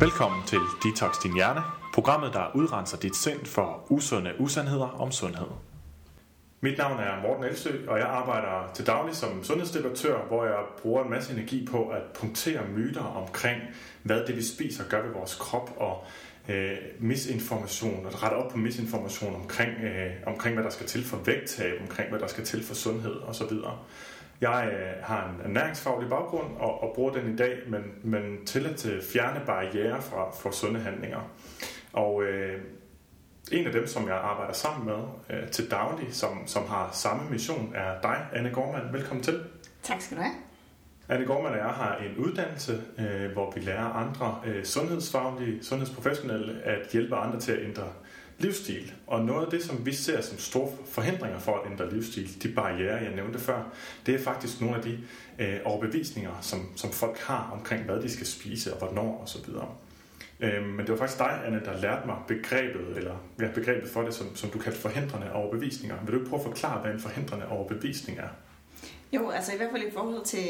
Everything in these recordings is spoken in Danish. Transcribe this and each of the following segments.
Velkommen til Detox Din Hjerne, programmet, der udrenser dit sind for usunde usandheder om sundhed. Mit navn er Morten Elsø, og jeg arbejder til daglig som sundhedsdebattør, hvor jeg bruger en masse energi på at punktere myter omkring, hvad det vi spiser gør ved vores krop, og øh, misinformation, og rette op på misinformation omkring, øh, omkring, hvad der skal til for vægttab, omkring, hvad der skal til for sundhed osv. Jeg øh, har en ernæringsfaglig baggrund og, og bruger den i dag, men, men til at fjerne barriere fra for sunde handlinger. Og øh, en af dem, som jeg arbejder sammen med øh, til daglig, som, som har samme mission, er dig, Anne Gormand. Velkommen til. Tak skal du have. Anne Gormand og jeg har en uddannelse, øh, hvor vi lærer andre øh, sundhedsfaglige, sundhedsprofessionelle at hjælpe andre til at ændre livsstil. Og noget af det, som vi ser som store forhindringer for at ændre livsstil, de barriere, jeg nævnte før, det er faktisk nogle af de øh, overbevisninger, som, som folk har omkring, hvad de skal spise og hvornår osv. Øh, men det var faktisk dig, Anne, der lærte mig begrebet, eller ja, begrebet for det, som, som du kaldte forhindrende overbevisninger. Vil du ikke prøve at forklare, hvad en forhindrende overbevisning er? Jo, altså i hvert fald i forhold til,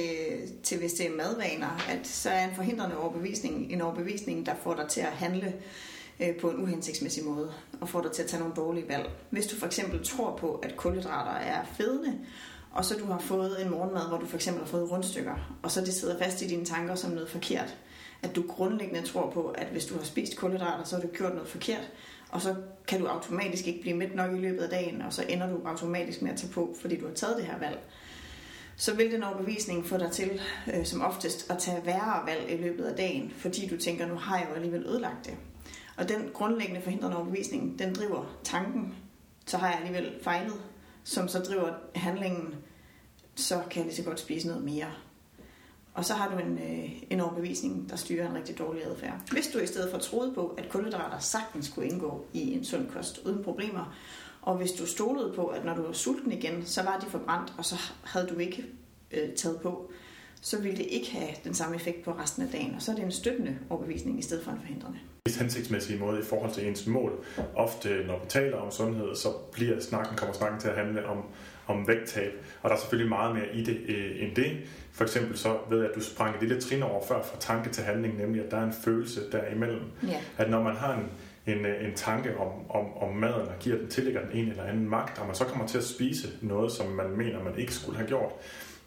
til hvis det er madvaner, at så er en forhindrende overbevisning en overbevisning, der får dig til at handle øh, på en uhensigtsmæssig måde, og får dig til at tage nogle dårlige valg. Hvis du for eksempel tror på, at kulhydrater er fedende, og så du har fået en morgenmad, hvor du for eksempel har fået rundstykker, og så det sidder fast i dine tanker som noget forkert, at du grundlæggende tror på, at hvis du har spist kulhydrater, så har du gjort noget forkert, og så kan du automatisk ikke blive midt nok i løbet af dagen, og så ender du automatisk med at tage på, fordi du har taget det her valg. Så vil den overbevisning få dig til, øh, som oftest, at tage værre valg i løbet af dagen, fordi du tænker, nu har jeg jo alligevel ødelagt det. Og den grundlæggende forhindrende overbevisning, den driver tanken, så har jeg alligevel fejlet, som så driver handlingen, så kan jeg lige så godt spise noget mere. Og så har du en, øh, en overbevisning, der styrer en rigtig dårlig adfærd. Hvis du i stedet for troede på, at kulhydrater sagtens kunne indgå i en sund kost uden problemer, og hvis du stolede på, at når du var sulten igen, så var de forbrændt, og så havde du ikke øh, taget på, så ville det ikke have den samme effekt på resten af dagen. Og så er det en støttende overbevisning i stedet for en forhindrende mest hensigtsmæssige måde i forhold til ens mål. Ofte, når vi taler om sundhed, så bliver snakken, kommer snakken til at handle om, om vægttab. Og der er selvfølgelig meget mere i det øh, end det. For eksempel så ved jeg, at du sprang et lille trin over før fra tanke til handling, nemlig at der er en følelse derimellem. Ja. At når man har en, en, øh, en tanke om, om, om maden, og giver den, tillægger den en eller anden magt, og man så kommer til at spise noget, som man mener, man ikke skulle have gjort,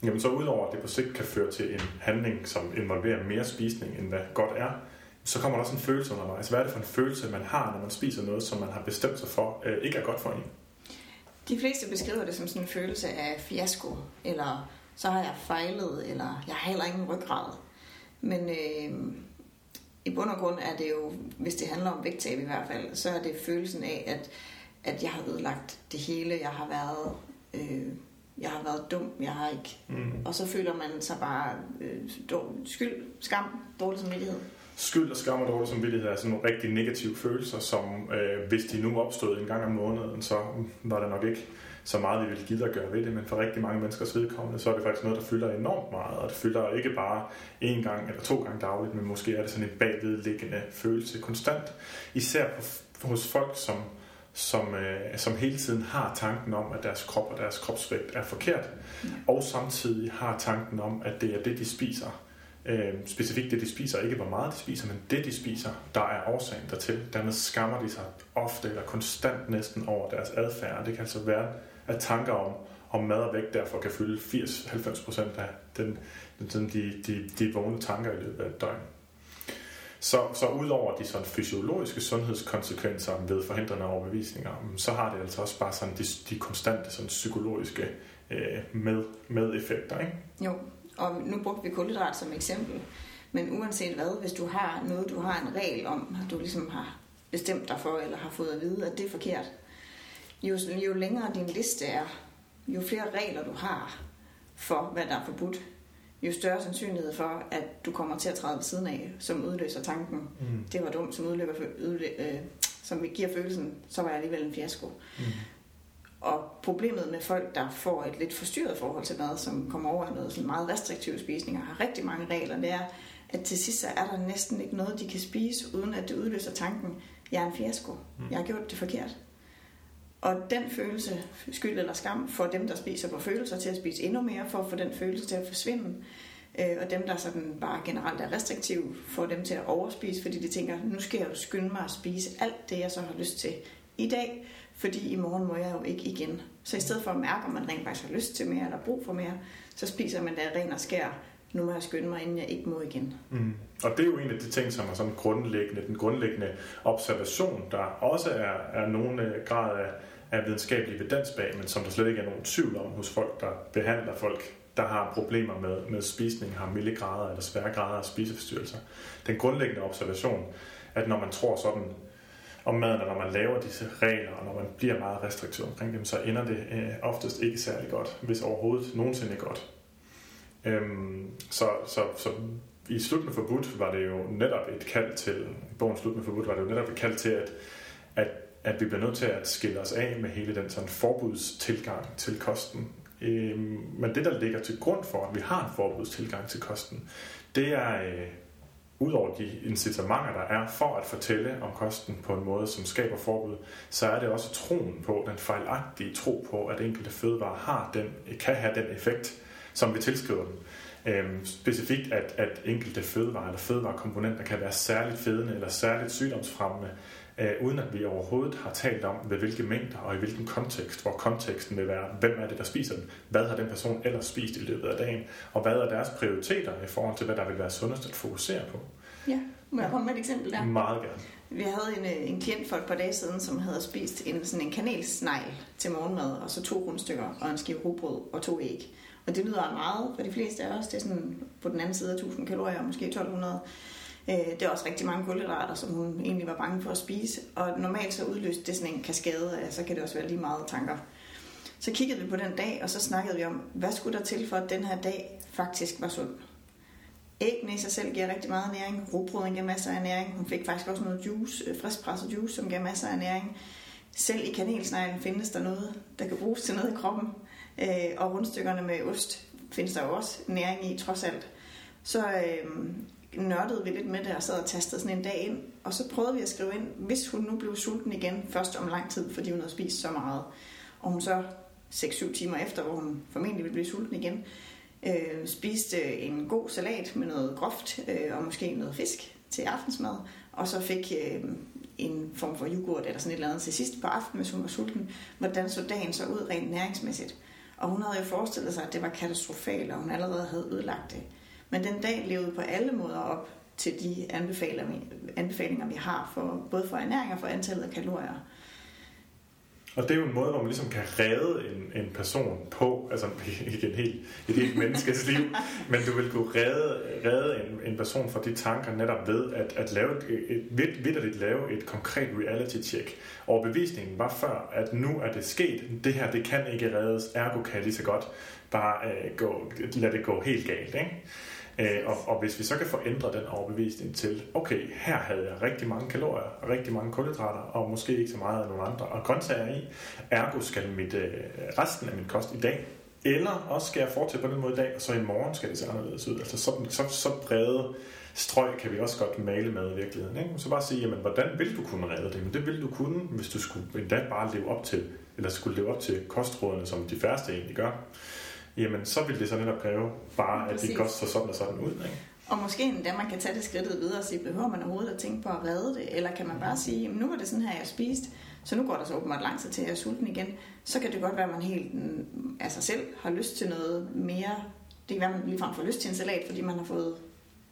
jamen så udover at det på sigt kan føre til en handling, som involverer mere spisning, end hvad godt er, så kommer der også en følelse undervejs. Hvad er det for en følelse, man har, når man spiser noget, som man har bestemt sig for øh, ikke er godt for en? De fleste beskriver det som sådan en følelse af fiasko, eller så har jeg fejlet, eller jeg har heller ingen ryggrad. Men øh, i bund og grund er det jo, hvis det handler om vægttab i hvert fald, så er det følelsen af, at, at jeg har ødelagt det hele. Jeg har været... Øh, jeg har været dum, jeg har ikke. Mm. Og så føler man sig bare øh, skyld, skam, dårlig samvittighed skyld og skam og dårlig samvittighed er sådan nogle rigtig negative følelser, som øh, hvis de nu opstod en gang om måneden, så var det nok ikke så meget, vi ville give at gøre ved det, men for rigtig mange menneskers vedkommende, så er det faktisk noget, der fylder enormt meget, og det fylder ikke bare en gang eller to gange dagligt, men måske er det sådan en bagvedliggende følelse konstant. Især hos folk, som, som, øh, som hele tiden har tanken om, at deres krop og deres kropsvægt er forkert, og samtidig har tanken om, at det er det, de spiser, øh, specifikt det, de spiser, ikke hvor meget de spiser, men det, de spiser, der er årsagen dertil. Dermed skammer de sig ofte eller konstant næsten over deres adfærd. Det kan altså være, at tanker om, om mad og vægt derfor kan fylde 80-90% af den, den, de, de, de vågne tanker i løbet af et døgn. Så, så udover de sådan fysiologiske sundhedskonsekvenser ved forhindrende overbevisninger, mm, så har det altså også bare sådan de, de konstante sådan psykologiske øh, med, med effekter. Ikke? Jo, og nu brugte vi kulhydrat som eksempel. Men uanset hvad, hvis du har noget, du har en regel om, at du ligesom har bestemt dig for, eller har fået at vide, at det er forkert, jo, jo længere din liste er, jo flere regler du har for, hvad der er forbudt, jo større sandsynlighed for, at du kommer til at træde ved siden af, som udløser tanken, mm. det var dumt, som, udløber, udlø, øh, som giver følelsen, så var jeg alligevel en fiasko. Mm. Og problemet med folk, der får et lidt forstyrret forhold til mad, som kommer over noget sådan meget restriktiv spisning og har rigtig mange regler, det er, at til sidst så er der næsten ikke noget, de kan spise, uden at det udløser tanken, jeg er en fiasko, mm. jeg har gjort det forkert. Og den følelse, skyld eller skam, får dem, der spiser på følelser til at spise endnu mere, for at få den følelse til at forsvinde. Øh, og dem, der sådan bare generelt er restriktive, får dem til at overspise, fordi de tænker, nu skal jeg jo skynde mig at spise alt det, jeg så har lyst til i dag, fordi i morgen må jeg jo ikke igen. Så i stedet for at mærke, om man rent faktisk har lyst til mere eller brug for mere, så spiser man da ren og skær. Nu må jeg skynde mig, inden jeg ikke må igen. Mm. Og det er jo en af de ting, som er sådan grundlæggende, den grundlæggende observation, der også er, er nogen øh, grad af, af videnskabelig evidens bag, men som der slet ikke er nogen tvivl om hos folk, der behandler folk der har problemer med, med spisning, har milde grader eller svære grader af spiseforstyrrelser. Den grundlæggende observation, at når man tror sådan om maden, og når man laver disse regler, og når man bliver meget restriktiv omkring dem, så ender det øh, oftest ikke særlig godt, hvis overhovedet nogensinde godt. Øhm, så, så, så i Slut med Forbudt var det jo netop et kald til, i bogen Slut med Forbudt var det jo netop et kald til, at, at, at vi bliver nødt til at skille os af med hele den sådan forbudstilgang til kosten, Øhm, men det, der ligger til grund for, at vi har en forbudstilgang til kosten, det er, øh, ud over de incitamenter, der er for at fortælle om kosten på en måde, som skaber forbud, så er det også troen på, den fejlagtige tro på, at enkelte fødevarer har den, kan have den effekt, som vi tilskriver dem. Øhm, specifikt, at, at enkelte fødevarer eller fødevarekomponenter kan være særligt fedende eller særligt sygdomsfremmende, øh, uden at vi overhovedet har talt om, ved hvilke mængder og i hvilken kontekst, hvor konteksten vil være, hvem er det, der spiser den, hvad har den person ellers spist i løbet af dagen, og hvad er deres prioriteter i forhold til, hvad der vil være sundest at fokusere på. Ja, må jeg komme med et eksempel der? Meget gerne. Vi havde en, øh, en klient for et par dage siden, som havde spist en, sådan en kanelsnegl til morgenmad, og så to rundstykker og en skive rugbrød og to æg. Og det lyder meget for de fleste af os. Det er sådan på den anden side af 1000 kalorier, måske 1200. Øh, det er også rigtig mange kulhydrater, som hun egentlig var bange for at spise. Og normalt så udløste det sådan en kaskade, så kan det også være lige meget tanker. Så kiggede vi på den dag, og så snakkede vi om, hvad skulle der til for, at den her dag faktisk var sund. Æggene i sig selv giver rigtig meget næring. Rugbrøden giver masser af næring. Hun fik faktisk også noget juice, øh, friskpresset juice, som giver masser af næring. Selv i kanelsneglen findes der noget, der kan bruges til noget i kroppen. Øh, og rundstykkerne med ost findes der jo også næring i, trods alt. Så øh, nørdede vi lidt med det og sad og tastede sådan en dag ind. Og så prøvede vi at skrive ind, hvis hun nu blev sulten igen, først om lang tid, fordi hun havde spist så meget. Og hun så 6-7 timer efter, hvor hun formentlig ville blive sulten igen, øh, spiste en god salat med noget groft øh, og måske noget fisk til aftensmad. Og så fik øh, en form for yoghurt eller sådan et eller andet til sidst på aftenen, hvis hun var sulten. Hvordan så dagen så ud rent næringsmæssigt? Og hun havde jo forestillet sig, at det var katastrofalt, og hun allerede havde ødelagt det. Men den dag levede på alle måder op til de anbefalinger, vi har, for, både for ernæring og for antallet af kalorier. Og det er jo en måde, hvor man ligesom kan redde en, en person på, altså ikke en helt, et helt menneskes liv, men du vil kunne redde, redde en, en person fra de tanker netop ved at, at lave et, et, et, vidderligt lave et konkret reality check. Og bevisningen var før, at nu er det sket, det her det kan ikke reddes, ergo kan lige så godt bare øh, gå, lade det gå helt galt. Ikke? Øh, og, og hvis vi så kan få ændret den overbevisning til, okay, her havde jeg rigtig mange kalorier, og rigtig mange kulhydrater, og måske ikke så meget af nogle andre, og grøntsager i, ergo skal mit, øh, resten af min kost i dag, eller også skal jeg fortsætte på den måde i dag, og så i morgen skal det se anderledes ud. Altså så, så, så brede strøg kan vi også godt male med i virkeligheden. Ikke? Så bare sige, jamen, hvordan vil du kunne redde det? Men det vil du kunne, hvis du skulle endda bare leve op til, eller skulle leve op til kostrådene, som de færreste egentlig gør jamen så vil det så netop kræve bare, at det går så sådan og sådan ud. Ikke? Og måske endda man kan tage det skridtet videre og sige, behøver man overhovedet at tænke på at redde det? Eller kan man bare sige, jamen, nu var det sådan her, jeg spist, så nu går der så åbenbart lang tid til, at jeg er sulten igen. Så kan det godt være, at man helt mm, af sig selv har lyst til noget mere. Det kan være, at man ligefrem får lyst til en salat, fordi man har fået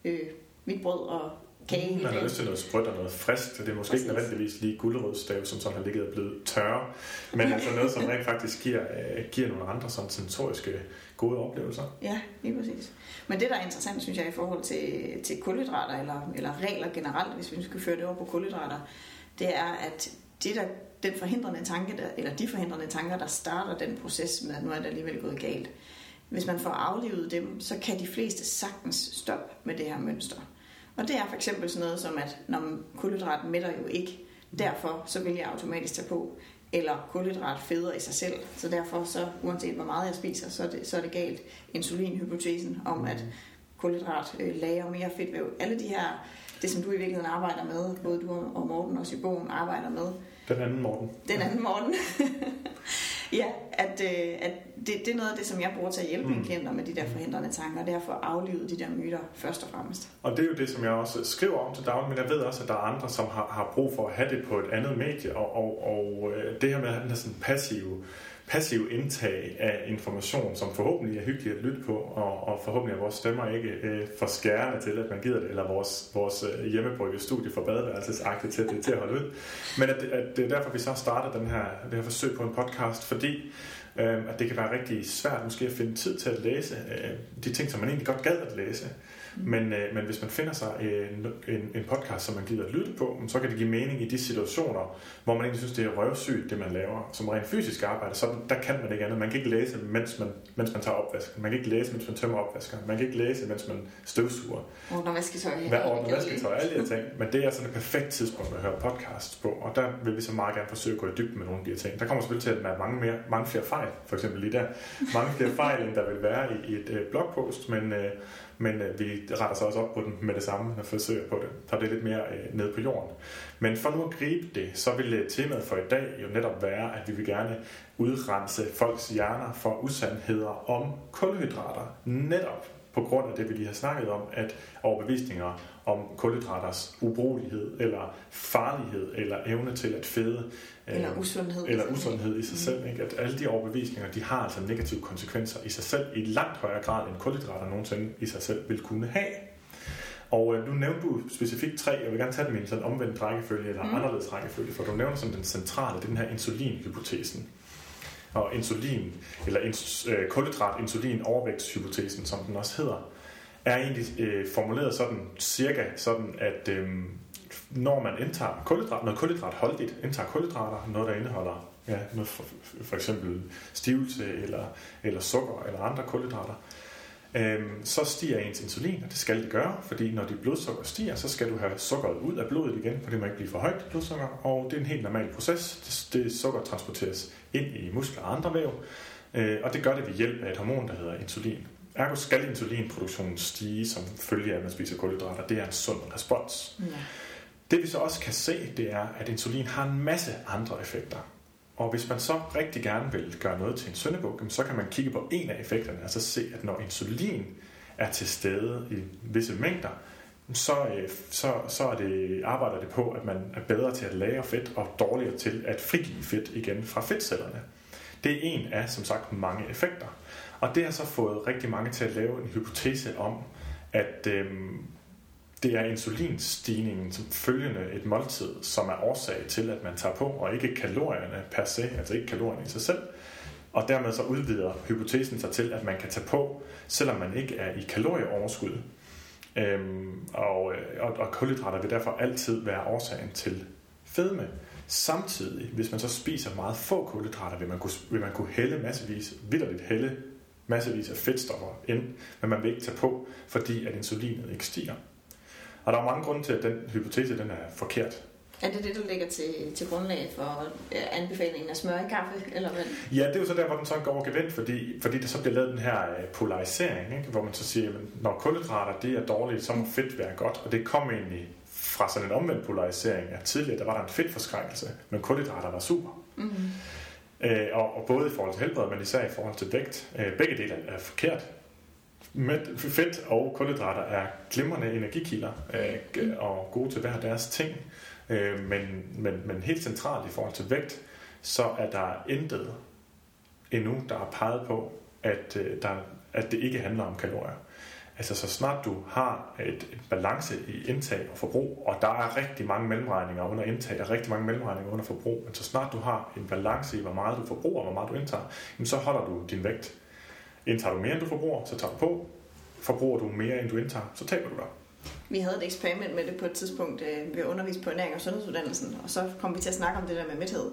øh, mit brød og kage. Man har lyst til noget sprødt og noget frisk, det er måske Præcis. ikke nødvendigvis lige guldrødstav, som sådan har ligget og blevet tørre, men altså noget, som rent faktisk giver, øh, giver nogle andre sådan sensoriske gode oplevelser. Ja, lige præcis. Men det, der er interessant, synes jeg, i forhold til, til kulhydrater, eller, eller regler generelt, hvis vi skal føre det over på kulhydrater, det er, at det der, den forhindrende tanke, der, eller de forhindrende tanker, der starter den proces med, at nu er det alligevel gået galt, hvis man får aflivet dem, så kan de fleste sagtens stoppe med det her mønster. Og det er for eksempel sådan noget som, at når kulhydrat mætter jo ikke, derfor så vil jeg automatisk tage på, eller kulhydrat feder i sig selv, så derfor så, uanset hvor meget jeg spiser, så er det, så er det galt. Insulinhypotesen om, at kulhydrat øh, lager mere fedtvæv. Alle de her, det som du i virkeligheden arbejder med, både du og Morten også i bogen arbejder med. Den anden Morten. Den anden Morten. ja, at, øh, at det, det er noget af det, som jeg bruger til at hjælpe mm. mine klienter med de der forhindrende tanker, det er at få aflivet de der myter først og fremmest. Og det er jo det, som jeg også skriver om til daglig, men jeg ved også, at der er andre, som har, har brug for at have det på et andet medie, og, og, og øh, det her med at have den her sådan passive passiv indtag af information, som forhåbentlig er hyggeligt at lytte på, og, og forhåbentlig er vores stemmer ikke øh, for skærende til, at man gider det, eller vores, vores øh, hjemmebrygge studie for badeværelsesagtigt til, til at holde ud. Men at, at det er derfor, vi så starter den her, det her forsøg på en podcast, fordi øh, at det kan være rigtig svært måske at finde tid til at læse øh, de ting, som man egentlig godt gad at læse. Men, øh, men hvis man finder sig en, en, en podcast, som man gider at lytte på, så kan det give mening i de situationer, hvor man egentlig synes, det er røvsygt, det man laver. Som rent fysisk arbejde, så der kan man ikke andet. Man kan ikke læse, mens man, mens man tager opvasken. Man kan ikke læse, mens man tømmer opvaskeren. Man kan ikke læse, mens man støvsuger. Ordner vasketøj. Hvad ordner vasketøj, alle de her ting. Men det er sådan et perfekt tidspunkt at høre podcast på, og der vil vi så meget gerne forsøge at gå i dybden med nogle af de her ting. Der kommer selvfølgelig til at være mange, mere, mange flere fejl, for eksempel lige der. Mange flere fejl, end der vil være i, i et øh, blogpost, men øh, men øh, vi retter så også op på den med det samme og forsøger på det. Tager det lidt mere øh, ned på jorden. Men for nu at gribe det, så vil øh, temaet for i dag jo netop være, at vi vil gerne udrense folks hjerner for usandheder om kulhydrater. Netop på grund af det, vi lige har snakket om, at overbevisninger om kulhydraters ubrugelighed, eller farlighed, eller evne til at fede, eller øh, usundhed, eller usundhed i sig selv. Ikke? At alle de overbevisninger, de har altså negative konsekvenser i sig selv, i langt højere grad, end kulhydrater nogensinde i sig selv vil kunne have. Og øh, nu nævnte du specifikt tre, jeg vil gerne tage dem i en sådan omvendt rækkefølge, eller mm. anderledes rækkefølge, for du nævner som den centrale, det er den her insulinhypotesen. Og insulin, eller ins, øh, kulhydrat-insulin overvægtshypotesen, som den også hedder, er egentlig øh, formuleret sådan cirka sådan, at øh, når man indtager kulhydrat, noget kulhydratholdigt, indtager kulhydrater, noget der indeholder ja, noget for, for eksempel stivelse eller, eller sukker eller andre kulhydrater, øhm, så stiger ens insulin, og det skal det gøre, fordi når dit blodsukker stiger, så skal du have sukkeret ud af blodet igen, for det må ikke blive for højt blodsukker, og det er en helt normal proces. Det, det sukker transporteres ind i muskler og andre væv, øh, og det gør det ved hjælp af et hormon, der hedder insulin. Ergo skal insulinproduktionen stige som følge af, at man spiser kulhydrater. Det er en sund respons. Ja. Det vi så også kan se, det er, at insulin har en masse andre effekter. Og hvis man så rigtig gerne vil gøre noget til en søndebuk, så kan man kigge på en af effekterne, og så se, at når insulin er til stede i visse mængder, så, øh, så, så er det, arbejder det på, at man er bedre til at lagre fedt og dårligere til at frigive fedt igen fra fedtcellerne. Det er en af, som sagt, mange effekter. Og det har så fået rigtig mange til at lave en hypotese om, at øhm, det er insulinstigningen som følgende et måltid, som er årsag til, at man tager på, og ikke kalorierne per se, altså ikke kalorierne i sig selv. Og dermed så udvider hypotesen sig til, at man kan tage på, selvom man ikke er i kalorieoverskud. Øhm, og, øh, og, og kulhydrater vil derfor altid være årsagen til fedme. Samtidig, hvis man så spiser meget få kulhydrater, vil man kunne, vil man kunne hælde massevis, vidderligt hælde massevis af fedtstoffer ind, men man vil ikke tage på, fordi at insulinet ikke stiger. Og der er mange grunde til, at den hypotese den er forkert. Er det det, du lægger til, til grundlag for anbefalingen af smør i kaffe? Eller hvad? Ja, det er jo så der, hvor den så går gevind, fordi, fordi det så bliver lavet den her øh, polarisering, ikke? hvor man så siger, at når kulhydrater det er dårligt, så må fedt være godt. Og det kom egentlig fra sådan en omvendt polarisering, at tidligere der var der en fedtforskrækkelse, men kulhydrater var super. Mm-hmm. Øh, og, og både i forhold til helbred, men især i forhold til vægt. Øh, begge dele er forkert. Med fedt og kulhydrater er glimrende energikilder øh, og gode til hver deres ting. Øh, men, men, men helt centralt i forhold til vægt, så er der intet endnu, der har peget på, at, øh, der, at det ikke handler om kalorier. Altså så snart du har et, et balance i indtag og forbrug, og der er rigtig mange mellemregninger under indtag og rigtig mange mellemregninger under forbrug, men så snart du har en balance i, hvor meget du forbruger og hvor meget du indtager, så holder du din vægt. Indtager du mere, end du forbruger, så tager du på. Forbruger du mere, end du indtager, så taber du dig. Vi havde et eksperiment med det på et tidspunkt øh, ved undervis på ernæring og sundhedsuddannelsen, og så kom vi til at snakke om det der med mæthed.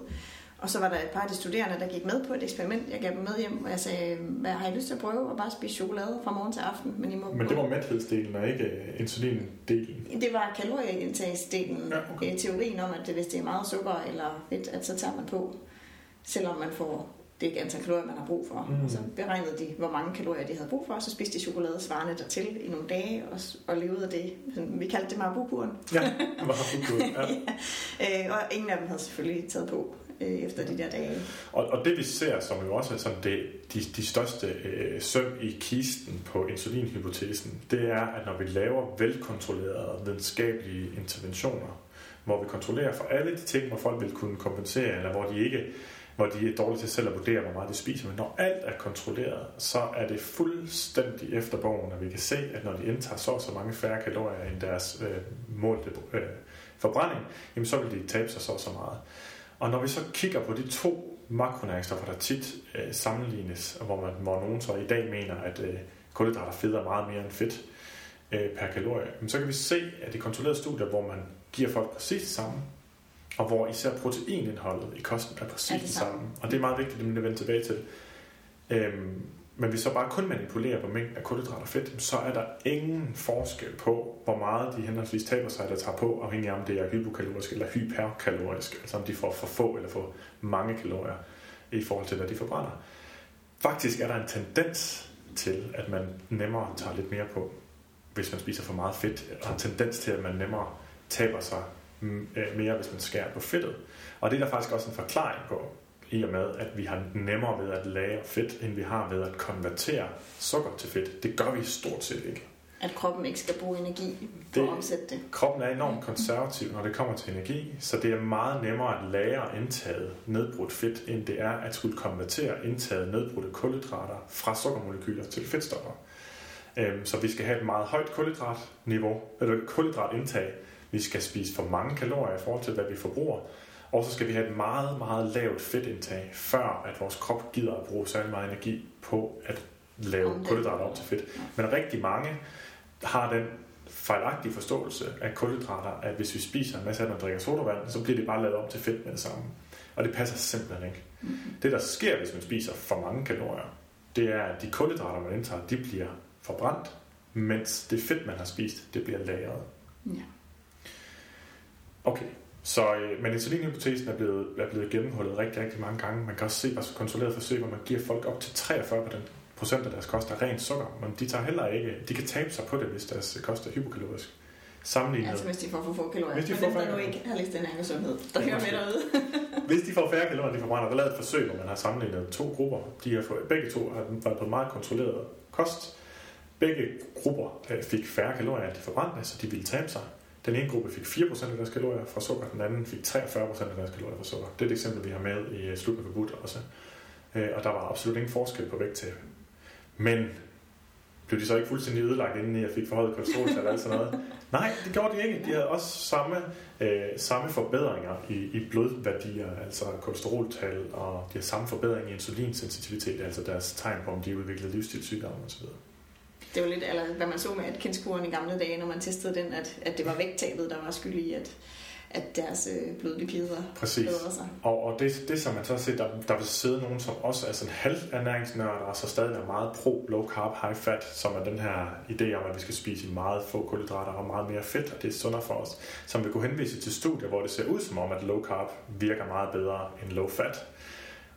Og så var der et par af de studerende, der gik med på et eksperiment. Jeg gav dem med hjem, og jeg sagde, hvad har I lyst til at prøve? at bare spise chokolade fra morgen til aften. Men, I må men det var mæthedsdelen og ikke øh, insulindelen? Det var kalorieindtagsdelen. Ja, okay. Teorien om, at hvis det er meget sukker eller fedt, at så tager man på, selvom man får det antal kalorier, man har brug for. Mm. Og så beregnede de, hvor mange kalorier de havde brug for, og så spiste de chokolade svarende dertil i nogle dage, og, og levede af det. Vi kaldte det Marabu-kuren. Ja, Marabu-kuren, ja. ja. Øh, og ingen af dem havde selvfølgelig taget på. øh, efter de der dage. Og, og det vi ser, som jo også er sådan det, de, de største øh, søm i kisten på insulinhypotesen, det er, at når vi laver velkontrollerede videnskabelige interventioner, hvor vi kontrollerer for alle de ting, hvor folk vil kunne kompensere, eller hvor de ikke hvor de er dårlige til selv at vurdere, hvor meget de spiser. Men når alt er kontrolleret, så er det fuldstændig efter bogen, at vi kan se, at når de indtager så så mange færre kalorier end deres øh, målte øh, forbrænding, jamen så vil de tabe sig så så meget. Og når vi så kigger på de to makronæringsstoffer, der tit øh, sammenlignes, hvor, man, hvor nogen så i dag mener, at øh, kulhydrater federe meget mere end fedt øh, per kalorie, så kan vi se, at i kontrollerede studier, hvor man giver folk præcis det samme, og hvor især proteinindholdet i kosten er præcis er det, samme. Og det er meget vigtigt, at vi vender tilbage til. Øhm, men hvis så bare kun manipulerer på mængden af kulhydrater og fedt, så er der ingen forskel på, hvor meget de henholdsvis taber sig, der tager på, afhængig af om det er hypokalorisk eller hyperkalorisk, altså om de får for få eller for mange kalorier i forhold til, hvad de forbrænder. Faktisk er der en tendens til, at man nemmere tager lidt mere på, hvis man spiser for meget fedt, og en tendens til, at man nemmere taber sig mere, hvis man skærer på fedtet. Og det er der faktisk også en forklaring på, i og med, at vi har nemmere ved at lagre fedt, end vi har ved at konvertere sukker til fedt. Det gør vi stort set ikke. At kroppen ikke skal bruge energi på det, at omsætte det. Kroppen er enormt konservativ, når det kommer til energi, så det er meget nemmere at lagre indtaget nedbrudt fedt, end det er at skulle konvertere indtaget nedbrudte kulhydrater fra sukkermolekyler til fedtstoffer. Øhm, så vi skal have et meget højt kulhydratniveau, eller kulhydratindtag, vi skal spise for mange kalorier i forhold til, hvad vi forbruger. Og så skal vi have et meget, meget lavt fedtindtag, før at vores krop gider at bruge særlig meget energi på at lave kulhydrater op til fedt. Men rigtig mange har den fejlagtige forståelse af kulhydrater, at hvis vi spiser en masse af og drikker sodavand, så bliver det bare lavet op til fedt med det samme. Og det passer simpelthen ikke. Mm-hmm. Det, der sker, hvis man spiser for mange kalorier, det er, at de kulhydrater, man indtager, de bliver forbrændt, mens det fedt, man har spist, det bliver lagret. Ja. Okay, så, øh, men insulinhypotesen er blevet, er blevet gennemhullet rigtig, rigtig mange gange. Man kan også se på kontrolleret forsøg, hvor man giver folk op til 43 procent af deres kost er rent sukker, men de tager heller ikke, de kan tabe sig på det, hvis deres kost er hypokalorisk. Sammenlignet. Altså hvis de får for få kalorier. Hvis de får der nu ikke har læst den her sundhed, der hører med derude. hvis de får færre kalorier, de forbrænder. Der er lavet et forsøg, hvor man har sammenlignet to grupper. De har fået, begge to har været på meget kontrolleret kost. Begge grupper øh, fik færre kalorier, end de forbrændte, så de ville tabe sig. Den ene gruppe fik 4% af deres kalorier fra sukker, den anden fik 43% af deres kalorier fra sukker. Det er et eksempel, vi har med i øh, Slut med forbudt også. Øh, og der var absolut ingen forskel på vægttab. Men blev de så ikke fuldstændig ødelagt, inden jeg fik forhøjet kolesterol og alt sådan noget? Nej, det gjorde de ikke. De havde også samme, øh, samme forbedringer i, i blodværdier, altså kolesteroltal, og de har samme forbedring i insulinsensitivitet, altså deres tegn på, om de udviklede livsstilssygdomme osv det var lidt, eller hvad man så med Atkins-kuren i gamle dage, når man testede den, at, at det var vægttabet, der var skyld i, at, at deres øh, blodlipider Præcis. sig. Og, og det, det som man så ser, der, der vil sidde nogen, som også er sådan halvernæringsnørder, og så stadig er meget pro low carb, high fat, som er den her idé om, at vi skal spise meget få kulhydrater og meget mere fedt, og det er sundere for os, som vil kunne henvise til studier, hvor det ser ud som om, at low carb virker meget bedre end low fat.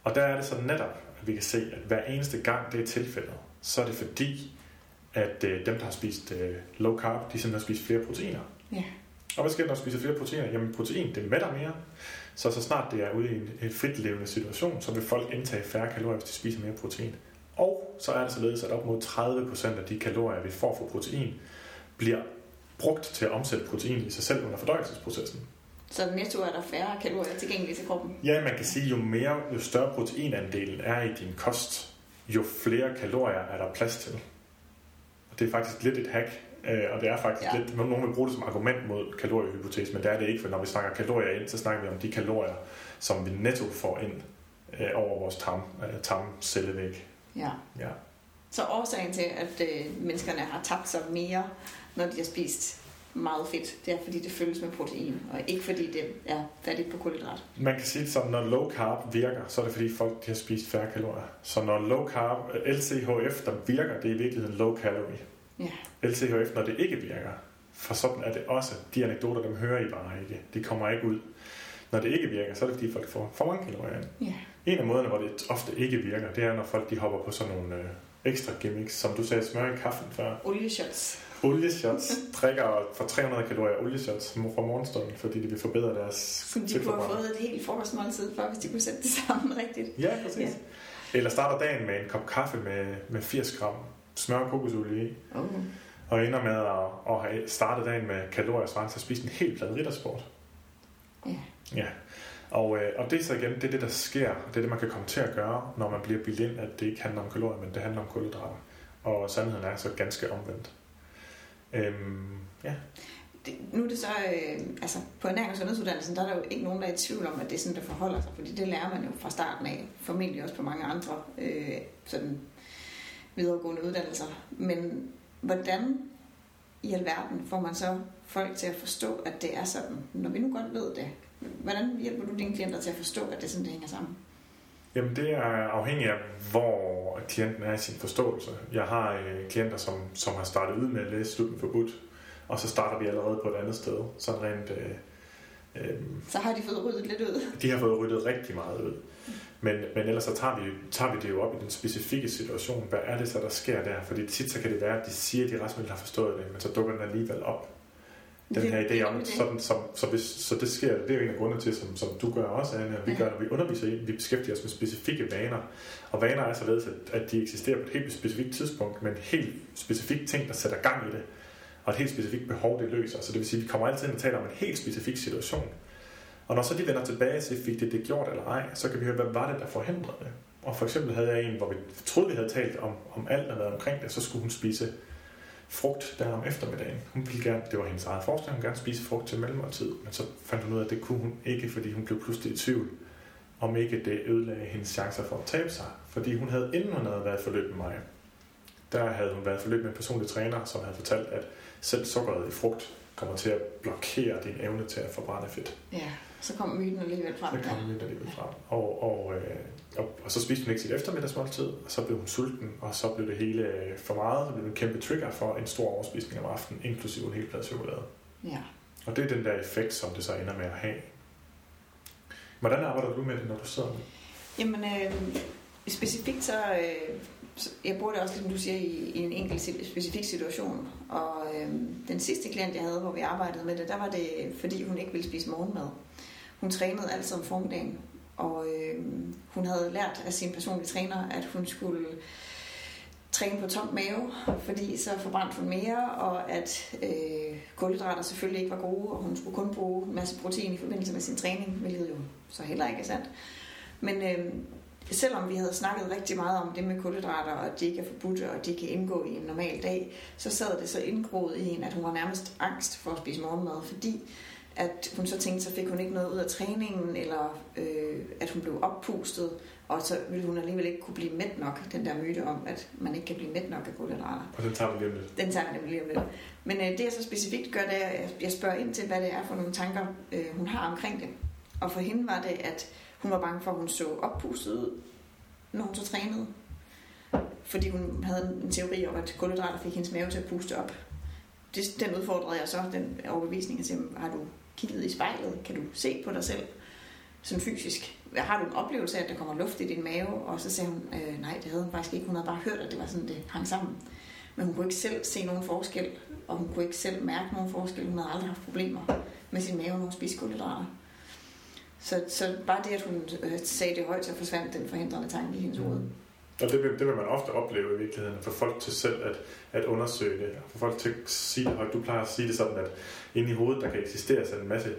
Og der er det så netop, at vi kan se, at hver eneste gang det er tilfældet, så er det fordi, at øh, dem, der har spist øh, low carb, de simpelthen har spist flere proteiner. Ja. Og hvad sker der, når spiser flere proteiner? Jamen protein, det mætter mere. Så så snart det er ude i en, en fritlevende situation, så vil folk indtage færre kalorier, hvis de spiser mere protein. Og så er det således, at op mod 30% af de kalorier, vi får fra protein, bliver brugt til at omsætte protein i sig selv under fordøjelsesprocessen. Så netto er der færre kalorier tilgængelige til kroppen? Ja, man kan sige, jo mere, jo større proteinandelen er i din kost, jo flere kalorier er der plads til det er faktisk lidt et hack, øh, og det er faktisk ja. lidt, nogen vil bruge det som argument mod kaloriehypotesen, men det er det ikke, for når vi snakker kalorier ind, så snakker vi om de kalorier, som vi netto får ind øh, over vores tarm, øh, tarmcellevæg. Ja. ja. Så årsagen til, at øh, menneskerne har tabt sig mere, når de har spist meget fedt, det er fordi det føles med protein, og ikke fordi det er fattigt på kulhydrat. Man kan sige det sådan, når low carb virker, så er det fordi folk de har spist færre kalorier. Så når low carb, LCHF, der virker, det er i virkeligheden low calorie. Ja. LCHF, når det ikke virker, for sådan er det også. De anekdoter, dem hører I bare ikke. De kommer ikke ud. Når det ikke virker, så er det fordi folk får for mange kalorier ind. Ja. En af måderne, hvor det ofte ikke virker, det er, når folk de hopper på sådan nogle øh, ekstra gimmicks, som du sagde, smør i kaffen før. Olieshots. Olieshots. drikker for 300 kalorier olieshots fra morgenstunden, fordi de vil forbedre deres Som de kunne have fået et helt frokostmåltid for, hvis de kunne sætte det sammen rigtigt. Ja, præcis. Ja. Eller starter dagen med en kop kaffe med, med 80 gram smør og kokosolie i. Oh. Og ender med at, at have startet dagen med kalorier svarende til at spise en helt plade riddersport. Ja. Ja. Og, øh, og det er så igen, det er det, der sker. Det er det, man kan komme til at gøre, når man bliver bildt ind, at det ikke handler om kalorier, men det handler om kulhydrater. Og sandheden er så ganske omvendt. Øhm, ja. Det, nu er det så, øh, altså på ernæring og sundhedsuddannelsen, der er der jo ikke nogen, der er i tvivl om, at det er sådan, det forholder sig, fordi det lærer man jo fra starten af, formentlig også på mange andre øh, sådan videregående uddannelser. Men hvordan i alverden får man så folk til at forstå, at det er sådan, når vi nu godt ved det? Hvordan hjælper du dine klienter til at forstå, at det er sådan, det hænger sammen? Jamen det er afhængigt af, hvor klienten er i sin forståelse. Jeg har øh, klienter, som, som har startet ud med at læse Slutten forbudt, og så starter vi allerede på et andet sted. Sådan rent, øh, øh, så har de fået ryddet lidt ud? De har fået ryddet rigtig meget ud. Men, men ellers så tager vi, tager vi det jo op i den specifikke situation. Hvad er det så, der sker der? Fordi tit så kan det være, at de siger, at de resten har forstået det, men så dukker den alligevel op den her idé om, sådan, som, så, hvis, så det sker, det er jo en af grundene til, som, som du gør også, Anne, og vi gør, når vi underviser i, vi beskæftiger os med specifikke vaner. Og vaner er således, at, at de eksisterer på et helt specifikt tidspunkt, med en helt specifik ting, der sætter gang i det, og et helt specifikt behov, det løser. Så det vil sige, at vi kommer altid ind og taler om en helt specifik situation. Og når så de vender tilbage og siger, fik det det gjort eller ej, så kan vi høre, hvad var det, der forhindrede det? Og for eksempel havde jeg en, hvor vi troede, vi havde talt om, om alt, der havde omkring det, så skulle hun spise frugt der om eftermiddagen. Hun ville gerne, det var hendes eget forslag, hun gerne spise frugt til mellemmåltid, men så fandt hun ud af, at det kunne hun ikke, fordi hun blev pludselig i tvivl, om ikke det ødelagde hendes chancer for at tabe sig. Fordi hun havde, inden hun havde været forløb med mig, der havde hun været forløb med en personlig træner, som havde fortalt, at selv sukkeret i frugt kommer til at blokere din evne til at forbrænde fedt. Ja, så kom myten alligevel frem. Så kom myten alligevel frem. Og, og, øh, og, og så spiste hun ikke sit eftermiddagsmåltid, og så blev hun sulten, og så blev det hele øh, for meget, så blev det en kæmpe trigger for en stor overspisning om aftenen, inklusive en hel plade chokolade. Ja. Og det er den der effekt, som det så ender med at have. Hvordan arbejder du med det, når du sidder med Jamen, øh, specifikt så, øh, jeg bruger det også, som du siger, i, i en enkelt specifik situation. Og øh, den sidste klient, jeg havde, hvor vi arbejdede med det, der var det, fordi hun ikke ville spise morgenmad. Hun trænede altid om formiddagen, og øh, hun havde lært af sin personlige træner, at hun skulle træne på tom mave, fordi så forbrændte hun mere, og at øh, kulhydrater selvfølgelig ikke var gode, og hun skulle kun bruge en masse protein i forbindelse med sin træning, hvilket jo så heller ikke er sandt. Men øh, selvom vi havde snakket rigtig meget om det med kulhydrater, og at de ikke er forbudte, og de kan indgå i en normal dag, så sad det så indgroet i en, at hun var nærmest angst for at spise morgenmad, fordi at hun så tænkte, så fik hun ikke noget ud af træningen, eller øh, at hun blev oppustet, og så ville hun alligevel ikke kunne blive mæt nok, den der myte om, at man ikke kan blive mæt nok af kulhydrater. Og den tager vi lige om lidt. Den tager vi lige om lidt. Men øh, det jeg så specifikt gør, det er, at jeg spørger ind til, hvad det er for nogle tanker, øh, hun har omkring det. Og for hende var det, at hun var bange for, at hun så oppustet ud, når hun så trænede. Fordi hun havde en teori om, at kulhydrater fik hendes mave til at puste op. Det, den udfordrede jeg så, den overbevisning, at sige, har du kigget i spejlet? Kan du se på dig selv? Sådan fysisk. Har du en oplevelse af, at der kommer luft i din mave? Og så sagde hun, øh, nej, det havde hun faktisk ikke. Hun havde bare hørt, at det var sådan, det hang sammen. Men hun kunne ikke selv se nogen forskel, og hun kunne ikke selv mærke nogen forskel. Hun havde aldrig haft problemer med sin mave, når hun spiste kulhydrater. Så, så bare det, at hun øh, sagde det højt, så forsvandt den forhindrende tanke i hendes hoved. Mm. Og det vil, det vil man ofte opleve i virkeligheden, for folk til selv at, at undersøge det, for folk til at sige højt. Du plejer at sige det sådan, at inde i hovedet, der kan eksistere sådan en masse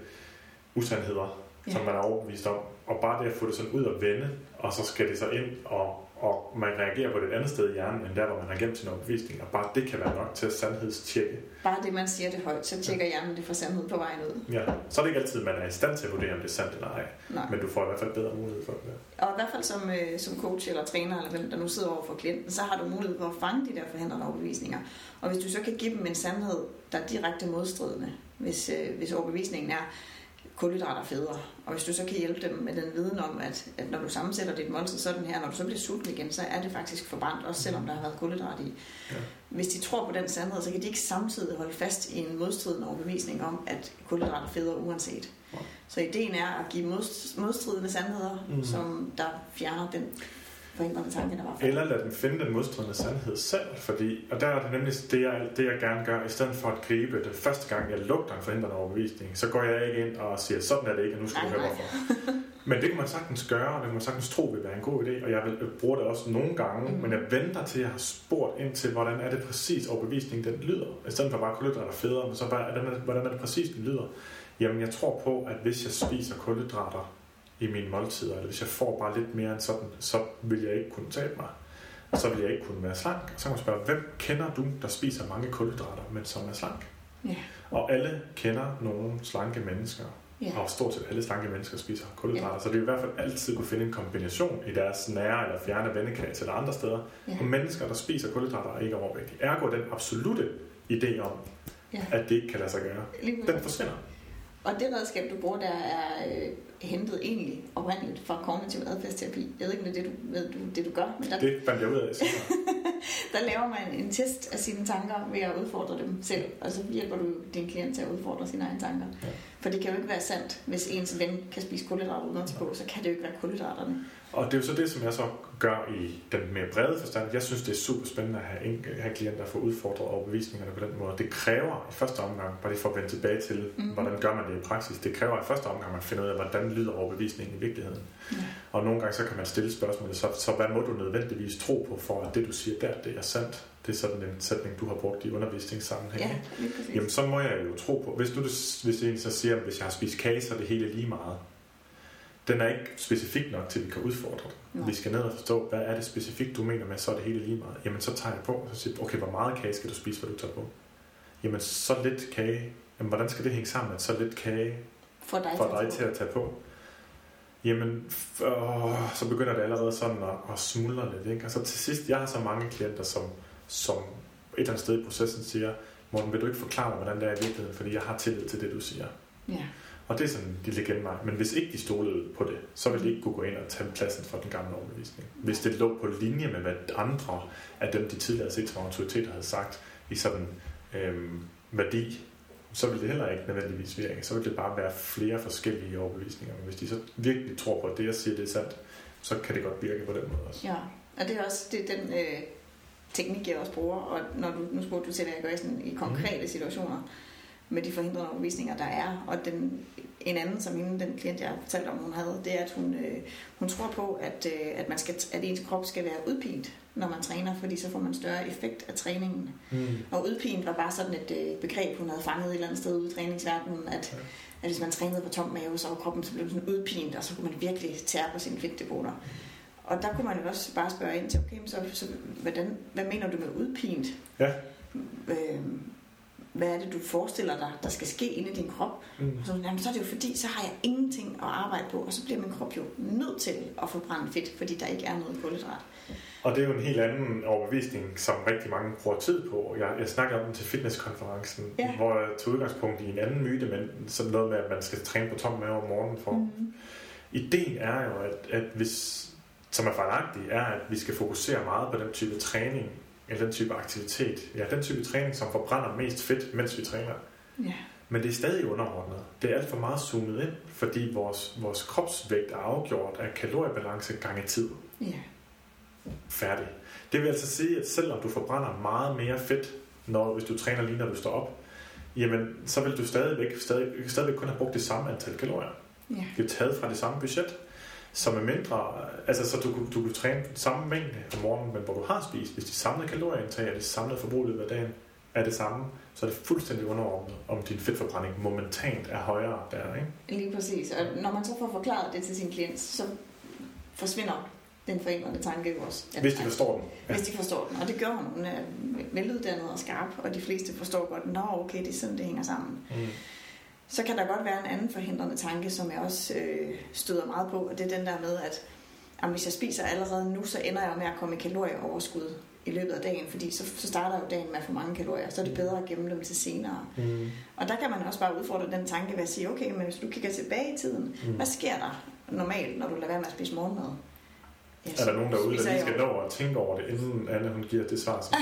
usandheder, ja. som man er overbevist om. Og bare det at få det sådan ud og vende, og så skal det så ind og og man reagerer på det et andet sted i hjernen, end der, hvor man har gemt sin overbevisning, og bare det kan være nok til at sandhedstjekke. Bare det, man siger det højt, så tjekker hjernen det for sandhed på vejen ud. Ja, så er det ikke altid, man er i stand til at vurdere, om det er sandt eller ej, Nej. men du får i hvert fald bedre mulighed for det. Og i hvert fald som, øh, som coach eller træner, eller hvem der nu sidder over for klienten, så har du mulighed for at fange de der forhindrende overbevisninger. Og hvis du så kan give dem en sandhed, der er direkte modstridende, hvis, øh, hvis overbevisningen er, kulhydrater federe. Og hvis du så kan hjælpe dem med den viden om, at, at når du sammensætter dit måltid sådan her, når du så bliver sulten igen, så er det faktisk forbrændt, også selvom der har været kulhydrat i. Ja. Hvis de tror på den sandhed, så kan de ikke samtidig holde fast i en modstridende overbevisning om, at kulhydrater er federe uanset. Ja. Så ideen er at give modstridende sandheder, mm. som der fjerner den forhindrende tanke, der var for. Eller lad dem finde den modstridende sandhed selv, fordi, og der er det nemlig det jeg, det, jeg gerne gør, i stedet for at gribe det første gang, jeg lugter en forhindrende overbevisning, så går jeg ikke ind og siger, sådan er det ikke, og nu skal du høre hvorfor. Men det kan man sagtens gøre, og det kan man sagtens tro vil være en god idé, og jeg vil bruge det også nogle gange, mm. men jeg venter til, at jeg har spurgt ind til, hvordan er det præcis overbevisningen, den lyder. I stedet for bare kulhydrater federe, men så bare, hvordan er det præcis, den lyder. Jamen, jeg tror på, at hvis jeg spiser kulhydrater i mine måltider, eller hvis jeg får bare lidt mere end sådan, så vil jeg ikke kunne tabe mig. Så vil jeg ikke kunne være slank. Så kan man spørge, hvem kender du, der spiser mange kulhydrater, men som er slank? Ja. Og alle kender nogle slanke mennesker. Ja. Og stort set alle slanke mennesker spiser kulhydrater. Ja. Så det er i hvert fald altid kunne finde en kombination i deres nære eller fjerne vennekreds eller andre steder. Ja. Og mennesker, der spiser kulhydrater, er ikke overvægtige. Ergo den absolute idé om, ja. at det ikke kan lade sig gøre, den forsvinder. Og det redskab, du bruger der, er øh, hentet egentlig oprindeligt fra kognitiv adfærdsterapi. Jeg ved ikke, om det er det, du, ved, du, det, du gør. Men der, det fandt jeg ud af. der laver man en test af sine tanker ved at udfordre dem selv, og så hjælper du din klient til at udfordre sine egne tanker. Ja. For det kan jo ikke være sandt, hvis ens ven kan spise kulhydrater uden at på, så kan det jo ikke være kulhydraterne. Og det er jo så det, som jeg så gør i den mere brede forstand. Jeg synes, det er super spændende at have, en, have klienter få udfordret overbevisningerne på den måde. Det kræver i første omgang, bare lige for at vende tilbage til, mm-hmm. hvordan gør man det i praksis. Det kræver i første omgang, at man finder ud af, hvordan lyder overbevisningen i virkeligheden. Mm. Og nogle gange så kan man stille spørgsmålet, så, så hvad må du nødvendigvis tro på, for at det du siger der, det er sandt? Det er sådan en sætning, du har brugt i undervisningssammenhæng. Ja, Jamen så må jeg jo tro på, hvis du hvis en så siger, at hvis jeg har spist kage, så er det hele lige meget den er ikke specifik nok til, at vi kan udfordre den. Vi skal ned og forstå, hvad er det specifikt, du mener med, så er det hele lige meget. Jamen, så tager jeg på, og så siger okay, hvor meget kage skal du spise, hvad du tager på? Jamen, så lidt kage. Jamen, hvordan skal det hænge sammen, at så lidt kage for dig, for dig til at tage på? Jamen, åh, så begynder det allerede sådan at, at smuldre lidt. Ikke? Og så til sidst, jeg har så mange klienter, som, som et eller andet sted i processen siger, Morten, vil du ikke forklare mig, hvordan det er i virkeligheden, fordi jeg har tillid til det, du siger. Ja. Og det er sådan de legendvej. Men hvis ikke de stolede på det, så ville de ikke kunne gå ind og tage pladsen fra den gamle overbevisning. Hvis det lå på linje med, hvad andre af dem, de tidligere havde set som autoriteter, havde sagt i sådan øhm, værdi, så ville det heller ikke nødvendigvis virke. Så ville det bare være flere forskellige overbevisninger. Men hvis de så virkelig tror på, at det, jeg siger, det er sandt, så kan det godt virke på den måde også. Ja, og det er også det er den øh, teknik, jeg også bruger. Og når du, nu spurgte du til, hvad jeg gør i, sådan, i konkrete mm. situationer, med de forhindrende overbevisninger, der er. Og den, en anden, som hende, den klient, jeg fortalte om, hun havde, det er, at hun, øh, hun tror på, at, øh, at, man skal, at ens krop skal være udpint, når man træner, fordi så får man større effekt af træningen. Mm. Og udpint var bare sådan et øh, begreb, hun havde fanget et eller andet sted ude i træningsverdenen, at, ja. at hvis man trænede på tom mave, så var kroppen så blev sådan udpint, og så kunne man virkelig tære på sine fedtdepoter. Og der kunne man jo også bare spørge ind til, okay, så, så hvordan, hvad mener du med udpint? Ja. Øh, hvad er det, du forestiller dig, der skal ske inde i din krop? Mm. Så, jamen, så er det jo fordi, så har jeg ingenting at arbejde på, og så bliver min krop jo nødt til at forbrænde fedt, fordi der ikke er noget kulhydrat. Og det er jo en helt anden overbevisning, som rigtig mange bruger tid på. Jeg, jeg snakkede om den til fitnesskonferencen, ja. hvor jeg tog udgangspunkt i en anden myte, men sådan noget med, at man skal træne på tom mave om morgenen. For. Mm. Ideen er jo, at, at hvis, som er fejlagtig, er, at vi skal fokusere meget på den type træning, eller den type aktivitet, ja, den type træning, som forbrænder mest fedt, mens vi træner. Ja. Men det er stadig underordnet. Det er alt for meget zoomet ind, fordi vores, vores kropsvægt er afgjort af kaloriebalance gange tid. Ja. Færdig. Det vil altså sige, at selvom du forbrænder meget mere fedt, når, hvis du træner lige når du står op, jamen, så vil du stadigvæk, stadig, stadigvæk kun have brugt det samme antal kalorier. Ja. Det er taget fra det samme budget som er mindre, altså så du, du kan træne den samme mængde om morgenen, men hvor du har spist, hvis de samlede kalorieindtag og det samlede forbrug løbet af dagen er det samme, så er det fuldstændig underordnet, om din fedtforbrænding momentant er højere der, ikke? Lige præcis, og når man så får forklaret det til sin klient, så forsvinder den forændrende tanke også. Hvis de forstår den. Ja. Hvis de forstår den, og det gør hun. Hun er veluddannet og skarp, og de fleste forstår godt, nå okay, det er sådan, det hænger sammen. Mm så kan der godt være en anden forhindrende tanke, som jeg også øh, støder meget på, og det er den der med, at jamen, hvis jeg spiser allerede nu, så ender jeg med at komme i kalorieoverskud i løbet af dagen, fordi så, så starter jo dagen med for mange kalorier, så er det bedre at gemme dem til senere. Mm. Og der kan man også bare udfordre den tanke ved at sige, okay, men hvis du kigger tilbage i tiden, mm. hvad sker der normalt, når du lader være med at spise morgenmad? Ja, er der nogen derude, der lige skal nå at tænke over det, inden Anne hun giver det svar, som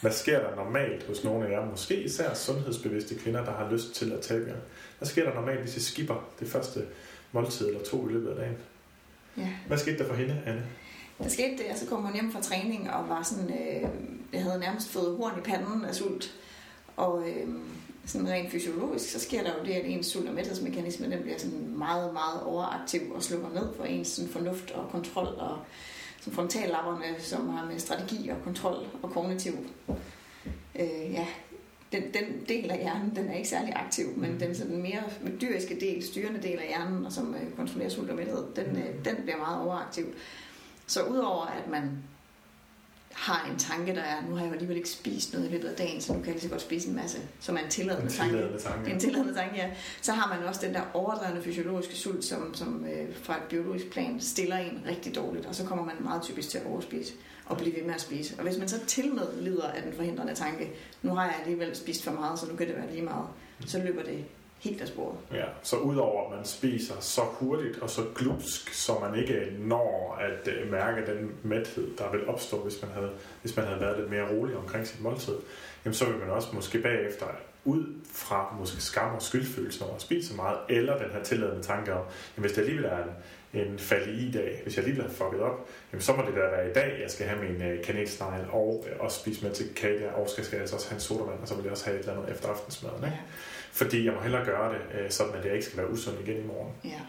Hvad sker der normalt hos nogle af jer, måske især sundhedsbevidste kvinder, der har lyst til at tabe jer? Hvad sker der normalt, hvis I skipper det første måltid eller to i løbet af dagen? Ja. Hvad skete der for hende, Anne? der skete det, og så kom hun hjem fra træning og var sådan, øh, jeg havde nærmest fået horn i panden af sult. Og øh, sådan rent fysiologisk, så sker der jo det, at ens sult- og mæthedsmekanisme, den bliver sådan meget, meget overaktiv og slukker ned for ens sådan fornuft og kontrol og som frontallapperne, som har med strategi og kontrol og kognitiv. Øh, ja, den, den del af hjernen, den er ikke særlig aktiv, men den sådan mere dyriske del, styrende del af hjernen, og som øh, kontrollerer sult og mæthed, den, øh, den bliver meget overaktiv. Så udover at man har en tanke, der er, nu har jeg jo alligevel ikke spist noget i løbet af dagen, så nu kan jeg lige så godt spise en masse, som er en tilladende En tanke. tanke. Det er en tilladende tanke, ja. Så har man også den der overdrevne fysiologiske sult, som, som øh, fra et biologisk plan stiller en rigtig dårligt, og så kommer man meget typisk til at overspise og blive ved med at spise. Og hvis man så til med lider af den forhindrende tanke, nu har jeg alligevel spist for meget, så nu kan det være lige meget, så løber det helt af sporet. Ja, så udover at man spiser så hurtigt og så glupsk, så man ikke når at øh, mærke den mæthed, der vil opstå, hvis man havde, hvis man havde været lidt mere rolig omkring sit måltid, jamen så vil man også måske bagefter ud fra måske skam og skyldfølelse over at spise meget, eller den her tilladende tanke om, jamen hvis det alligevel er en, en falde i dag, hvis jeg alligevel har fucket op, jamen så må det da være i dag, jeg skal have min øh, kanelsnegl og øh, også spise med til kage og skal, skal jeg altså også have en sodavand, og så vil jeg også have et eller andet efter aftensmaden. Ikke? Fordi jeg må hellere gøre det, øh, sådan at jeg ikke skal være usund igen i morgen. Ja.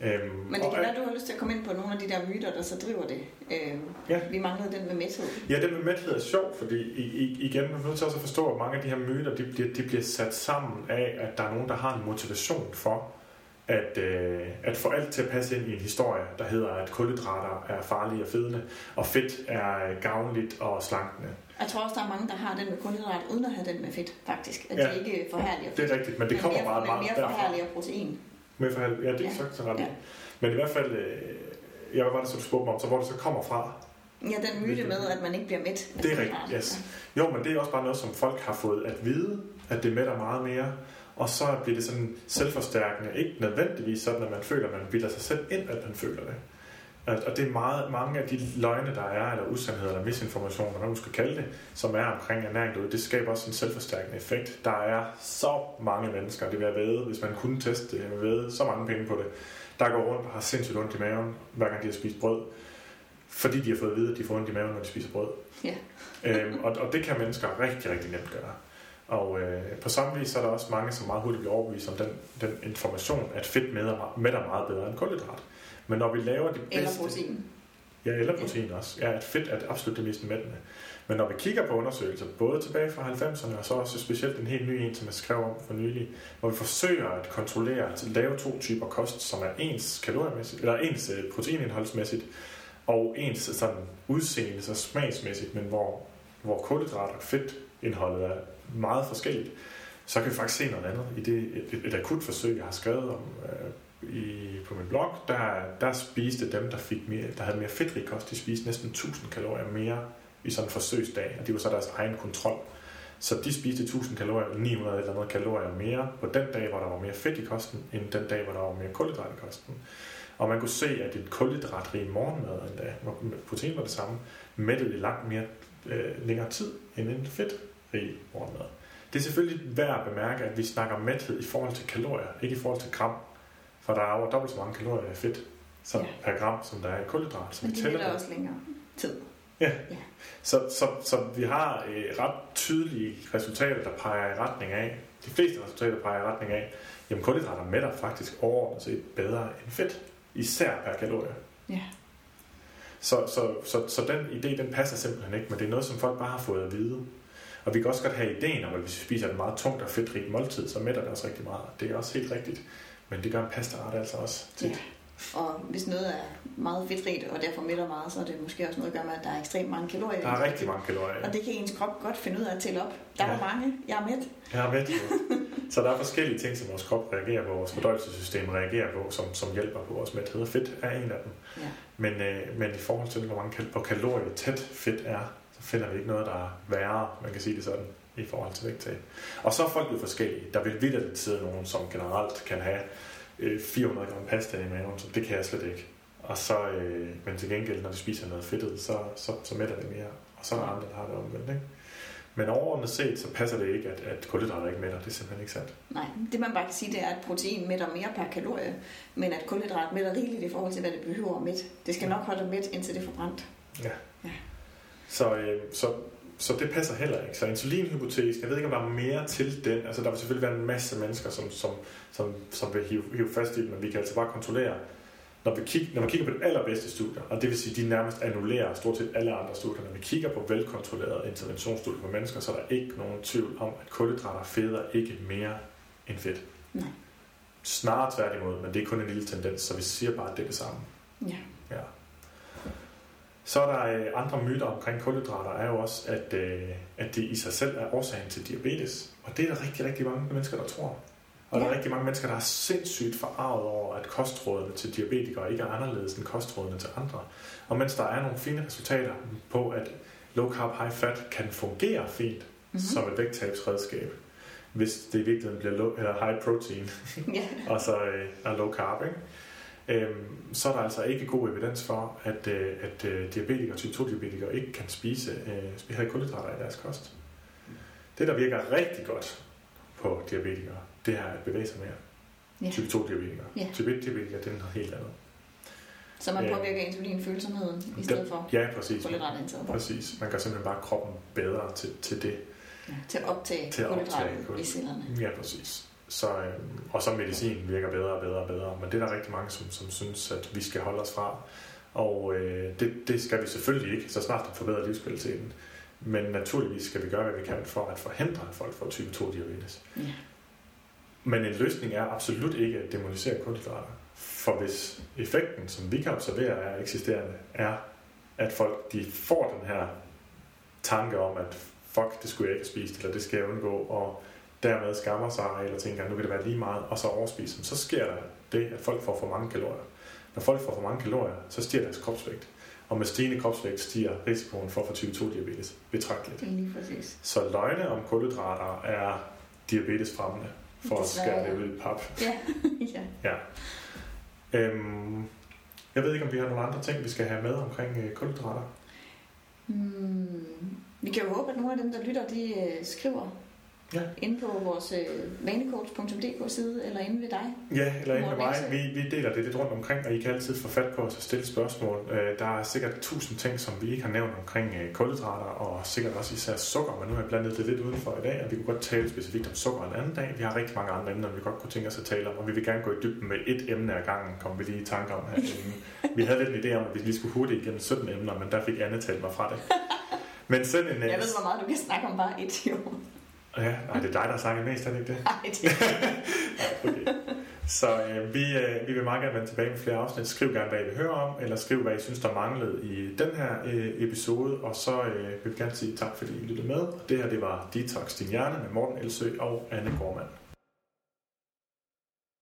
Øhm, Men det kan være, at du har lyst til at komme ind på nogle af de der myter, der så driver det. Øh, Ja. Vi manglede den med mæthed. Ja, det med mæthed er sjovt, fordi i, i, igen, man er nødt til også at forstå, at mange af de her myter, de bliver, de bliver sat sammen af, at der er nogen, der har en motivation for, at, øh, at få alt til at passe ind i en historie, der hedder, at kulhydrater er farlige og fedende, og fedt er gavnligt og slankende. Jeg tror også, der er mange, der har den med kulhydrat, uden at have den med fedt, faktisk. At Ja. de ikke forhærliger Det er rigtigt, men det kommer mere, meget, men meget mere derfra. forhærliger protein. Med for, ja, det er Ja. ja. så ret. Ja. Ja. Men i hvert fald, øh, ja, hvad var det, så du spurgte mig om, så hvor det så kommer fra? Ja, den myte med, at man ikke bliver mæt. Det er rigtigt, yes. Jo, men det er også bare noget, som folk har fået at vide, at det mætter meget mere. Og så bliver det sådan selvforstærkende. Ikke nødvendigvis sådan, at man føler, at man bilder sig selv ind, at man føler det. Og- det er meget, mange af de løgne, der er, eller usandheder, eller misinformation, hvad man skal kalde det, som er omkring ernæring derude, det skaber også en selvforstærkende effekt. Der er så mange mennesker, det vil jeg ved, hvis man kunne teste det, jeg vil ved så mange penge på det, der går rundt og har sindssygt ondt i maven, hver gang de har spist brød, fordi de har fået at vide, at de får ondt i maven, når de spiser brød. Ja. øhm, og, og det kan mennesker rigtig, rigtig nemt gøre. Og øh, på samme vis så er der også mange, som meget hurtigt bliver overbevist om den, den information, at fedt mætter meget bedre end kulhydrat. Men når vi laver de Eller bedste... protein. Ja, eller protein også. Ja, at fedt er absolut det mest mættende. Men når vi kigger på undersøgelser, både tilbage fra 90'erne, og så også specielt en helt ny en, som jeg skrev om for nylig, hvor vi forsøger at kontrollere, at lave to typer kost, som er ens kaloriemæssigt, eller ens øh, proteinindholdsmæssigt, og ens sådan udseende og smagsmæssigt, men hvor, hvor kulhydrat og fedtindholdet er meget forskelligt, så kan vi faktisk se noget andet i det et, et akut forsøg, jeg har skrevet om øh, i, på min blog. Der, der spiste dem, der, fik mere, der havde mere fedtrig kost, de spiste næsten 1000 kalorier mere i sådan en forsøgsdag, og det var så deres egen kontrol. Så de spiste 1000 kalorier, 900 eller noget kalorier mere på den dag, hvor der var mere fedt i kosten, end den dag, hvor der var mere kulhydrat i kosten. Og man kunne se, at et kulhydratrig morgenmad endda, hvor protein var det samme, mættede i langt mere øh, længere tid end en fedtrig morgenmad. Det er selvfølgelig værd at bemærke, at vi snakker mæthed i forhold til kalorier, ikke i forhold til gram. For der er over dobbelt så mange kalorier i fedt så Ja. per gram, som der er i kulhydrat. Så vi de tæller det. også længere tid. Så, så, så vi har øh, ret tydelige resultater, der peger i retning af, de fleste resultater peger i retning af, jamen kulhydrater mætter faktisk overordnet set bedre end fedt, især per kalorie. Ja. Så, så, så, så den idé, den passer simpelthen ikke, men det er noget, som folk bare har fået at vide. Og vi kan også godt have ideen om, at hvis vi spiser et meget tungt og fedtrigt måltid, så mætter det også rigtig meget. Det er også helt rigtigt. Men det gør en pastaret altså også tit. Ja. Og hvis noget er meget fedtrigt og derfor mætter meget, så er det måske også noget at gøre med, at der er ekstremt mange kalorier. Der er rigtig mange kalorier. Og det kan ens krop godt finde ud af at tælle op. Der Ja. er mange. Jeg er mæt. Jeg med det. Så der er forskellige ting, som vores krop reagerer på, vores fordøjelsessystem reagerer på, som, som hjælper på vores mæthed. Fedt er en af dem. Ja. Men, øh, men i forhold til, hvor mange kal- hvor kalorier tæt fedt er, så finder vi ikke noget, der er værre, man kan sige det sådan, i forhold til vægttab. Og så er folk jo forskellige. Der vil vidderligt sidde nogen, som generelt kan have øh, 400 gram pasta i maven, så det kan jeg slet ikke. Og så, øh, men til gengæld, når de spiser noget fedtet, så, så, så mætter det mere. Og så er der andre, der har det omvendt. Ikke? Men overordnet set, så passer det ikke, at, at kulhydrater ikke mætter. Det er simpelthen ikke sandt. Nej, det man bare kan sige, det er, at protein mætter mere per kalorie, men at kulhydrat mætter rigeligt i forhold til, hvad det behøver at mætte. Det skal nok holde mæt, indtil det er forbrændt. Ja. Ja. Så, øh, så, så det passer heller ikke. Så insulinhypotese, jeg ved ikke, om der er mere til den. Altså, der vil selvfølgelig være en masse mennesker, som, som, som, som vil hive, hive fast i den, men vi kan altså bare kontrollere, når, vi kigger, når man kigger på det allerbedste studier, og det vil sige, de nærmest annullerer stort set alle andre studier, når vi kigger på velkontrollerede interventionsstudier på mennesker, så er der ikke nogen tvivl om, at kulhydrater feder ikke mere end fedt. Nej. Snarere tværtimod, men det er kun en lille tendens, så vi siger bare, at det er det samme. Ja. Så er der øh, andre myter omkring kulhydrater, er jo også, at, øh, at det i sig selv er årsagen til diabetes. Og det er der rigtig, rigtig mange mennesker, der tror. Og der er rigtig mange mennesker, der er sindssygt forarvet over, at kostrådene til diabetikere ikke er anderledes end kostrådene til andre. Og mens der er nogle fine resultater på, at low carb, high fat kan fungere fint mm-hmm. som et vægttabsredskab, hvis det i virkeligheden bliver low, eller high protein, ja. og så øh, er low carb, ikke? Øhm, så er der altså ikke god evidens for, at, øh, at øh, diabetikere, type 2-diabetikere ikke kan spise, øh, have kulhydrater i deres kost. Det, der virker rigtig godt på diabetikere, det er at bevæge sig mere. Ja. Type 2-diabetikere. Ja. Type 1-diabetikere, det er noget helt andet. Så man påvirker insulinfølsomheden i stedet for Ja, præcis. kulhydratindtaget. Præcis. Man gør simpelthen bare kroppen bedre til, til det. Ja. Til at optage Til at optage kulhydrater i cellerne. Ja, præcis. Så, øh, og så medicin virker bedre og bedre og bedre. Men det er der rigtig mange, som, som synes, at vi skal holde os fra. Og øh, det, det skal vi selvfølgelig ikke, så snart det forbedrer livskvaliteten. Men naturligvis skal vi gøre, hvad vi kan for at forhindre, at folk får type 2-diabetes. Ja. Men en løsning er absolut ikke at demonisere kulhydrater. For hvis effekten, som vi kan observere er eksisterende, er, at folk de får den her tanke om, at fuck, det skulle jeg ikke have spist, eller det skal jeg undgå, og dermed skammer sig, eller tænker, at nu kan det være lige meget, og så overspiser dem, så sker der det, at folk får for mange kalorier. Når folk får for mange kalorier, så stiger deres kropsvægt. Og med stigende kropsvægt stiger risikoen for at få type 2-diabetes betragteligt. Lige præcis. Så løgne om kulhydrater er diabetesfremmende, for at Desværre, skære ja. det ud i pap. Ja. ja. Ja. Øhm, jeg ved ikke, om vi har nogle andre ting, vi skal have med omkring øh, kulhydrater. Hmm. Vi kan jo håbe, at nogle af dem, der lytter, de øh, skriver Ja. inde på vores øh, vanecoach.dk side, eller inde ved dig. Ja, eller inde Morten mig. Vi, vi deler det lidt rundt omkring, og I kan altid få fat på os og stille spørgsmål. Øh, Der er sikkert tusind ting, som vi ikke har nævnt omkring øh, kulhydrater, og sikkert også især sukker, men nu har jeg blandet det lidt udenfor i dag, og vi kunne godt tale specifikt om sukker en anden dag. Vi har rigtig mange andre emner, vi godt kunne tænke os at tale om, og vi vil gerne gå i dybden med et emne ad gangen, kom vi lige i tanke om her. vi havde lidt en idé om, at vi lige skulle hurtigt igennem 17 emner, men der fik Anne talt mig fra det. Men sådan en... øh, Jeg ved, hvor meget du kan snakke om bare et jo. Ja, nej, det er dig, der har mest, er det ikke det? Nej, det Okay. Så øh, vi, øh, vi vil meget gerne vende tilbage med flere afsnit. Skriv gerne, hvad I vil høre om, eller skriv, hvad I synes, der manglede i den her øh, episode. Og så øh, vil vi gerne sige tak, fordi I lyttede med. Det her, det var Detox Din Hjerne med Morten Elsø og Anne Gormand.